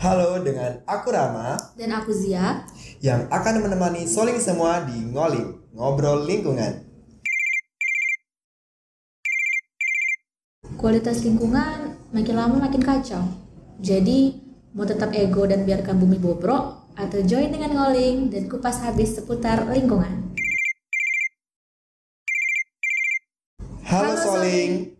Halo dengan aku Rama Dan aku Zia. yang akan menemani Soling semua di Ngoling, Ngobrol Lingkungan. Kualitas lingkungan makin lama makin kacau. Jadi, mau tetap ego dan biarkan bumi bobrok, atau join dengan ngoling dan kupas habis seputar lingkungan. Halo, Halo, Soling.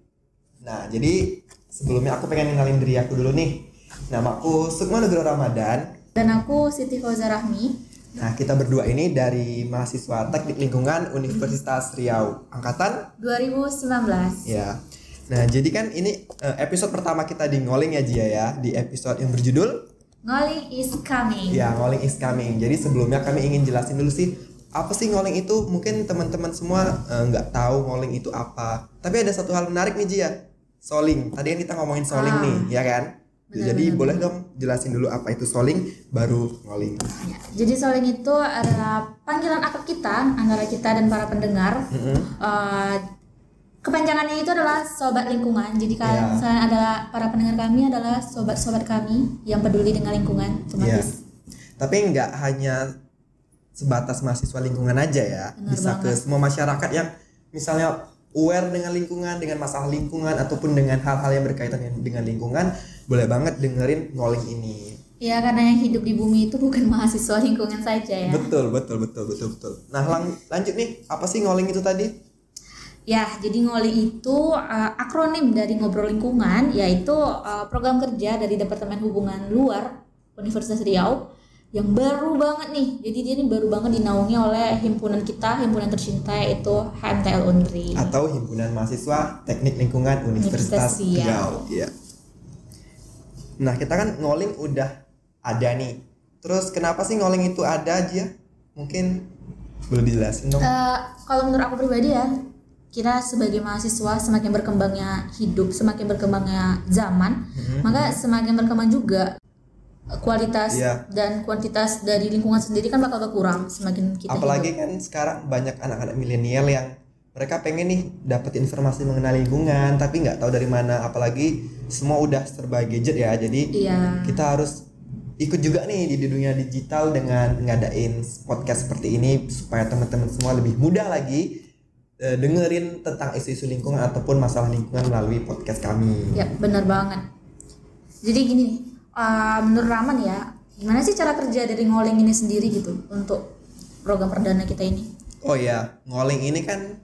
Nah, jadi sebelumnya aku pengen kenalin diri aku dulu nih. Namaku Sukma Nugroho Ramadan. Dan aku Siti Fauza Rahmi. Nah, kita berdua ini dari mahasiswa Teknik Lingkungan Universitas Riau, angkatan 2019. ya. Nah, jadi kan ini eh, episode pertama kita di Ngoling ya Jia ya, di episode yang berjudul Ngoling is coming. Ya, Ngoling is coming. Jadi sebelumnya kami ingin jelasin dulu sih apa sih ngoling itu? Mungkin teman-teman semua eh, nggak tahu ngoling itu apa. Tapi ada satu hal menarik nih Jia. Soling. Tadi kan kita ngomongin soling Ah. nih, ya kan? Benar, Jadi benar, boleh dong jelasin dulu apa itu soling, baru ngoling. Ya, Jadi soling itu adalah panggilan akrab kita antara kita dan para pendengar. Mm-mm. Eh, kepanjangannya itu adalah sobat lingkungan. Jadi kalian Ya. saya adalah para pendengar kami adalah sobat-sobat kami yang peduli dengan lingkungan. Otomatis. Tapi nggak hanya sebatas mahasiswa lingkungan aja ya, Benar bisa ke banget. semua masyarakat yang misalnya aware dengan lingkungan, dengan masalah lingkungan ataupun dengan hal-hal yang berkaitan dengan- lingkungan, boleh banget dengerin ngoling ini. Ya karena yang hidup di bumi itu bukan mahasiswa lingkungan saja ya. Betul, betul, betul, betul, betul. Nah, lang- lanjut nih, apa sih ngoling itu tadi? Ya, jadi ngoling itu uh, akronim dari ngobrol lingkungan, yaitu uh, program kerja dari Departemen Hubungan Luar Universitas Riau yang baru banget nih. Jadi dia ini baru banget dinaungi oleh himpunan kita, himpunan tercinta yaitu HMTL Unri. Atau Himpunan Mahasiswa Teknik Lingkungan Universitas Universitas Riau. Iya. Nah, kita kan ngoling udah ada nih. Terus kenapa sih ngoling itu ada aja? Mungkin boleh dijelasin dong. Eh, kalau menurut aku pribadi ya, kita sebagai mahasiswa semakin berkembangnya hidup, semakin berkembangnya zaman, Mhm. maka semakin berkembang juga kualitas Iya. dan kuantitas dari lingkungan sendiri kan bakal berkurang semakin kita Apalagi hidup. kan sekarang banyak anak-anak milenial yang mereka pengen nih dapat informasi mengenai lingkungan tapi nggak tahu dari mana apalagi semua udah serba gadget ya jadi Iya. kita harus ikut juga nih di dunia digital dengan ngadain podcast seperti ini supaya teman-teman semua lebih mudah lagi eh, dengerin tentang isu-isu lingkungan ataupun masalah lingkungan melalui podcast kami. Ya, benar banget. Jadi gini, uh, menurut Raman ya, gimana sih cara kerja dari ngoling ini sendiri gitu untuk program perdana kita ini? Oh ya, ngoling ini kan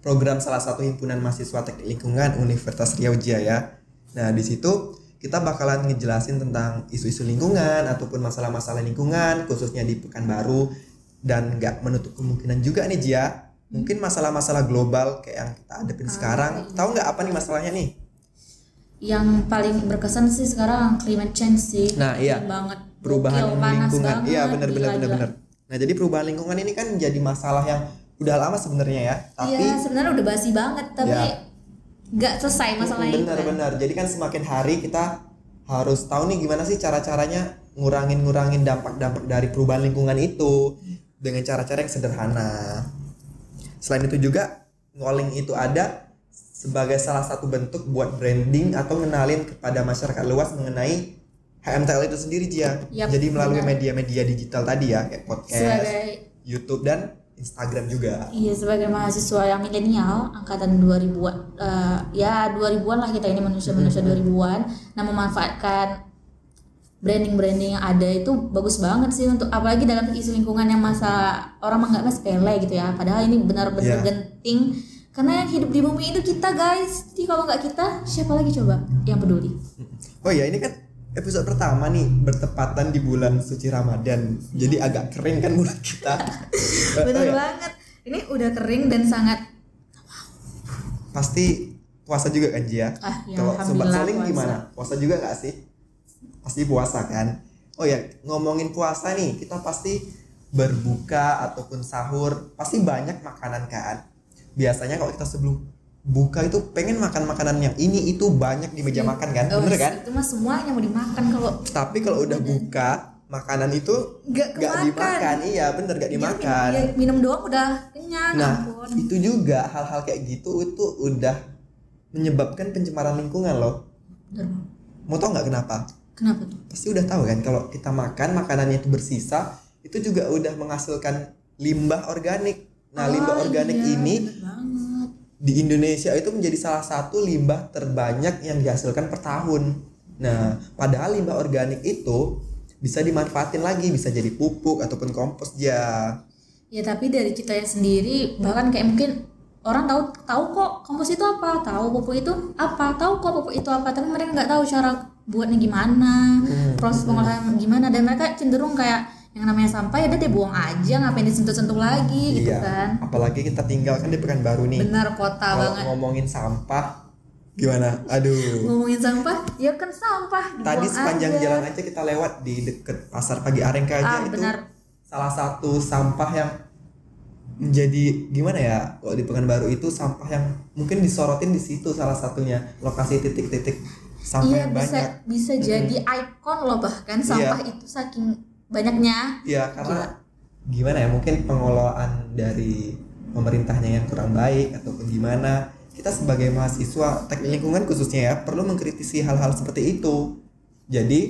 program salah satu himpunan mahasiswa teknik lingkungan Universitas Riau Jaya. Nah, di situ kita bakalan ngejelasin tentang isu-isu lingkungan ataupun masalah-masalah lingkungan khususnya di Pekanbaru dan nggak menutup kemungkinan juga nih Jia. Mungkin masalah-masalah global kayak yang kita hadapin sekarang. Tahu nggak apa nih masalahnya nih? Yang paling berkesan sih sekarang climate change sih. Nah, iya. Banget. Perubahan Gokil, lingkungan. banget, Iya, benar benar benar benar. Nah, jadi perubahan lingkungan ini kan jadi masalah yang udah lama sebenarnya ya, tapi Iya, sebenarnya udah basi banget, tapi Ya. nggak selesai masalahnya itu kan. Benar-benar. Jadi kan semakin hari kita harus tahu nih gimana sih cara-caranya ngurangin-ngurangin dampak-dampak dari perubahan lingkungan itu dengan cara-cara yang sederhana. Selain itu juga ngoling itu ada sebagai salah satu bentuk buat branding atau ngenalin kepada masyarakat luas mengenai HMTL itu sendiri Jia. Yap, Jadi melalui media-media digital tadi ya kayak podcast, Sebagai YouTube dan Instagram juga. Iya sebagai mahasiswa yang milenial angkatan 2000-an eh, ya 2000-an lah kita ini manusia-manusia 2000-an nah memanfaatkan branding-branding yang ada itu bagus banget sih untuk apalagi dalam isu lingkungan yang masa orang menganggapnya sepele gitu ya padahal ini benar-benar Iya. genting karena yang hidup di bumi itu kita guys jadi kalau nggak kita siapa lagi coba yang peduli Oh ya ini kan episode pertama nih bertepatan di bulan suci Ramadan. Jadi agak kering kan mulut kita. Benar oh ya, banget ini udah kering dan sangat Pasti puasa juga kan Jia? ah ya Kalau sobat saling puasa. gimana? Puasa juga nggak sih? Pasti puasa kan? Oh ya ngomongin puasa nih kita pasti berbuka ataupun sahur pasti banyak makanan kan. Biasanya kalau kita sebelum buka itu pengen makan makanan yang ini itu banyak di meja makan kan, Oh, bener kan? itu mah semuanya mau dimakan kalau Tapi kalau udah buka makanan itu nggak nggak kemakan. dimakan. Iya bener nggak Ya, dimakan. minum, ya, minum doang udah kenyang nah ampun. itu juga hal-hal kayak gitu itu udah menyebabkan pencemaran lingkungan loh. Bener. mau tau nggak kenapa? Kenapa tuh? pasti udah tahu kan kalau kita makan makanannya itu bersisa itu juga udah menghasilkan limbah organik nah Oh, limbah organik iya, ini di Indonesia itu menjadi salah satu limbah terbanyak yang dihasilkan per tahun. Nah padahal limbah organik itu bisa dimanfaatin lagi bisa jadi pupuk ataupun kompos ya Ya tapi dari kita sendiri bahkan kayak mungkin orang tahu tahu kok kompos itu apa, tahu pupuk itu apa, tahu kok pupuk itu apa, tapi mereka nggak tahu cara buatnya gimana, Hmm, proses pengolahan gimana dan mereka cenderung kayak yang namanya sampah ya udah dia buang aja ngapain disentuh-sentuh lagi gitu iya kan. apalagi kita tinggal kan di Pekanbaru nih Benar kota kalau banget. ngomongin sampah gimana aduh Ngomongin sampah, ya kan sampah. tadi sepanjang aja. jalan aja kita lewat di deket pasar pagi Arengka aja Ah, itu benar. salah satu sampah yang menjadi gimana ya kalau di Pekanbaru itu sampah yang mungkin disorotin di situ salah satunya lokasi titik-titik sampah Iya yang bisa banyak bisa jadi ikon loh bahkan sampah itu saking banyaknya. ya karena gimana ya mungkin pengelolaan dari pemerintahnya yang kurang baik ataupun gimana kita sebagai mahasiswa teknik lingkungan khususnya ya perlu mengkritisi hal-hal seperti itu jadi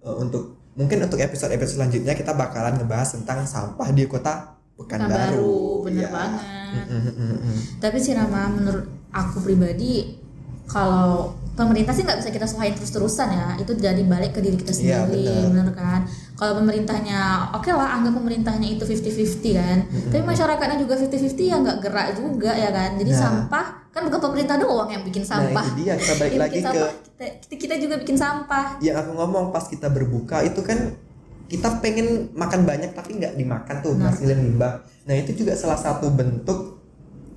eh, untuk mungkin untuk episode-episode selanjutnya kita bakalan ngebahas tentang sampah di kota Pekanbaru, bener Ya. banget. Mm, mm, mm, mm. Tapi sih Rama menurut aku pribadi kalau pemerintah sih nggak bisa kita salahin terus-terusan ya itu dari balik ke diri kita Iya, sendiri benar. bener kan kalau pemerintahnya oke lah anggap pemerintahnya itu 50-50 kan tapi masyarakatnya juga 50-50 ya nggak gerak juga ya kan jadi Nah. sampah kan bukan pemerintah doang yang bikin Nah sampah itu dia kita balik lagi bikin ke sampah, kita, kita, juga bikin sampah yang aku ngomong pas kita berbuka itu kan kita pengen makan banyak tapi nggak dimakan tuh Nah. ngasilin limbah. Nah itu juga salah satu bentuk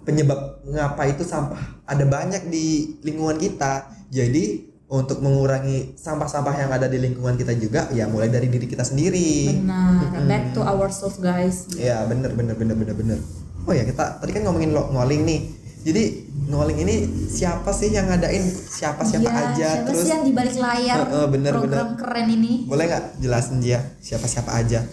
penyebab ngapa itu sampah ada banyak di lingkungan kita. Jadi untuk mengurangi sampah-sampah yang ada di lingkungan kita juga ya mulai dari diri kita sendiri. benar back to ourselves guys Ya bener bener bener bener bener. Oh ya kita tadi kan ngomongin lo ngoling nih. Jadi ngoling ini siapa sih yang ngadain siapa siapa Iya, aja siapa terus sih yang di balik layar Heeh, bener, program keren ini boleh nggak jelasin dia siapa siapa aja?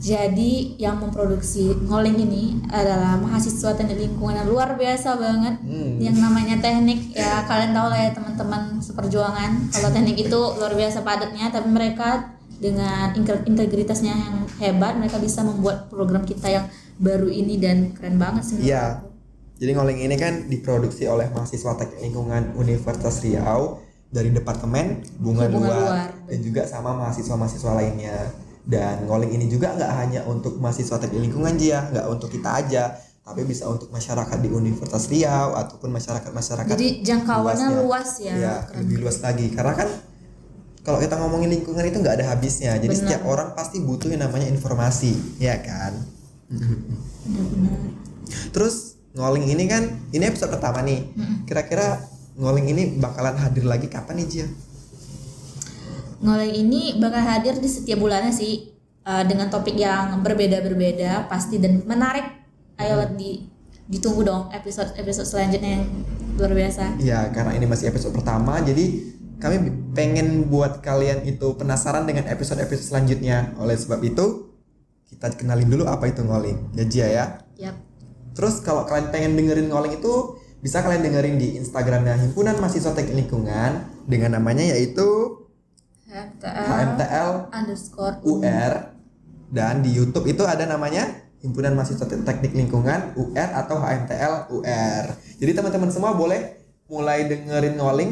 Jadi yang memproduksi ngoling ini adalah mahasiswa teknik lingkungan yang luar biasa banget. Hmm. Yang namanya teknik ya kalian tahu lah ya teman-teman seperjuangan. Kalau teknik itu luar biasa padatnya, tapi mereka dengan integritasnya yang hebat, mereka bisa membuat program kita yang baru ini dan keren banget sih. Iya. Jadi ngoling ini kan diproduksi oleh mahasiswa teknik lingkungan Universitas Riau dari Departemen Bunga, Bunga Luar, Luar. dan juga sama mahasiswa-mahasiswa lainnya. Dan ngoling ini juga nggak hanya untuk mahasiswa teknik lingkungan dia, nggak untuk kita aja, tapi bisa untuk masyarakat di Universitas Riau ataupun masyarakat-masyarakat Jadi jangkauannya luasnya. luas ya. ya keren. lebih luas lagi karena kan kalau kita ngomongin lingkungan itu nggak ada habisnya jadi Benar. setiap orang pasti butuh yang namanya informasi ya kan Benar-benar. terus ngoling ini kan ini episode pertama nih kira-kira ngoling ini bakalan hadir lagi kapan nih Jia? Ngoleng ini bakal hadir di setiap bulannya sih uh, dengan topik yang berbeda-berbeda pasti dan menarik. Ayo di ditunggu dong episode episode selanjutnya yang luar biasa. ya karena ini masih episode pertama jadi kami pengen buat kalian itu penasaran dengan episode-episode selanjutnya oleh sebab itu kita kenalin dulu apa itu ngoling ya Jia ya Yap. Terus kalau kalian pengen dengerin ngoling itu bisa kalian dengerin di Instagramnya Himpunan Mahasiswa Teknik Lingkungan dengan namanya yaitu HMTL HMTL underscore UR dan di YouTube itu ada namanya Himpunan Mahasiswa Teknik Lingkungan UR atau HMTL UR. Jadi teman-teman semua boleh mulai dengerin ngoling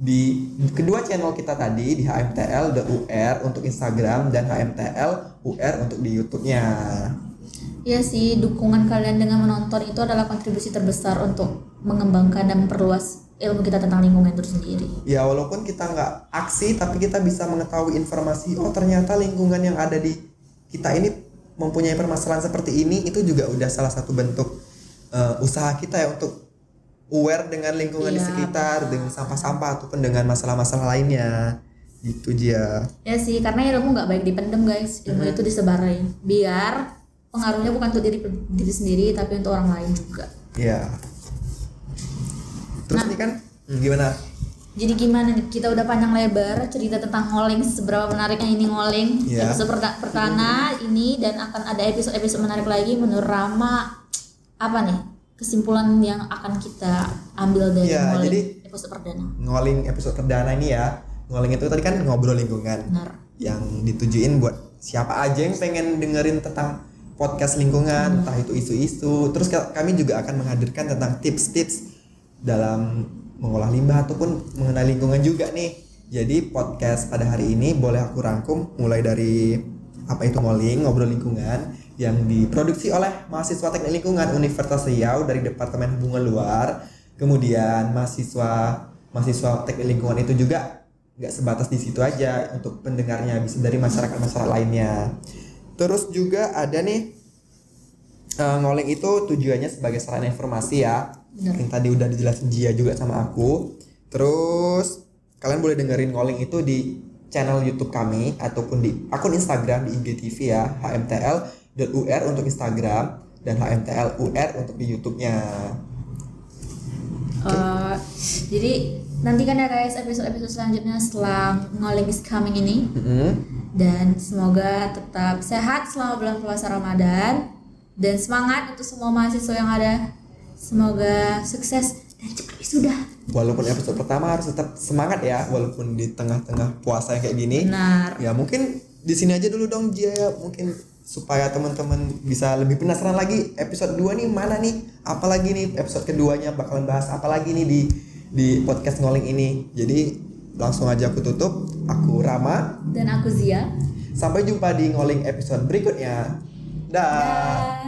di kedua channel kita tadi di HMTL the UR untuk Instagram dan HMTL UR untuk di YouTube-nya. Iya sih, dukungan kalian dengan menonton itu adalah kontribusi terbesar untuk mengembangkan dan memperluas ilmu kita tentang lingkungan itu sendiri. Ya walaupun kita nggak aksi tapi kita bisa mengetahui informasi oh ternyata lingkungan yang ada di kita ini mempunyai permasalahan seperti ini itu juga udah salah satu bentuk eh, usaha kita ya untuk aware dengan lingkungan di Iya, sekitar dengan sampah-sampah ataupun dengan masalah-masalah lainnya. Gitu dia Ya sih, karena ilmu nggak baik dipendem guys, ilmu itu disebarin. Biar pengaruhnya bukan untuk diri diri sendiri tapi untuk orang lain juga. ya terus ini kan hmm, gimana Jadi gimana nih? Kita udah panjang lebar cerita tentang ngoling seberapa menariknya ini ngoling. Iya. Episode perta- pertama ini dan akan ada episode-episode menarik lagi menurut Rama apa nih? Kesimpulan yang akan kita ambil dari Iya, ngoling jadi- episode perdana. ngoling episode perdana ini ya ngoling itu tadi kan ngobrol lingkungan benar yang ditujuin buat siapa aja yang pengen dengerin tentang podcast lingkungan, entah itu isu-isu. Terus ka- kami juga akan menghadirkan tentang tips-tips dalam mengolah limbah ataupun mengenai lingkungan juga nih. Jadi podcast pada hari ini boleh aku rangkum mulai dari apa itu ngoling, ngobrol lingkungan yang diproduksi oleh mahasiswa teknik lingkungan Universitas Riau dari Departemen Hubungan Luar. Kemudian mahasiswa mahasiswa teknik lingkungan itu juga nggak sebatas di situ aja untuk pendengarnya bisa dari masyarakat masyarakat lainnya terus juga ada nih eh, ngoling itu tujuannya sebagai sarana informasi ya. Bener. yang tadi udah dijelasin Jia juga sama aku. Terus kalian boleh dengerin ngoling itu di channel YouTube kami ataupun di akun Instagram di IGTV ya HMTL.UR untuk Instagram dan HMTL UR untuk di YouTube-nya. Eh, jadi nantikan ya guys episode-episode selanjutnya setelah ngoling is coming ini. Mm-mm. dan semoga tetap sehat selama bulan puasa Ramadan dan semangat untuk semua mahasiswa yang ada. Semoga sukses dan cepat wisuda. Walaupun episode pertama harus tetap semangat ya walaupun di tengah-tengah puasa yang kayak gini. Benar. Ya mungkin di sini aja dulu dong Jia ya. Mungkin supaya teman-teman bisa lebih penasaran lagi episode 2 nih mana nih? Apalagi nih? Episode keduanya bakalan bahas apa lagi nih di di podcast ngoling ini. Jadi langsung aja aku tutup. Aku Rama. Dan aku Zia. Sampai jumpa di ngoling episode berikutnya. Dah. Dah.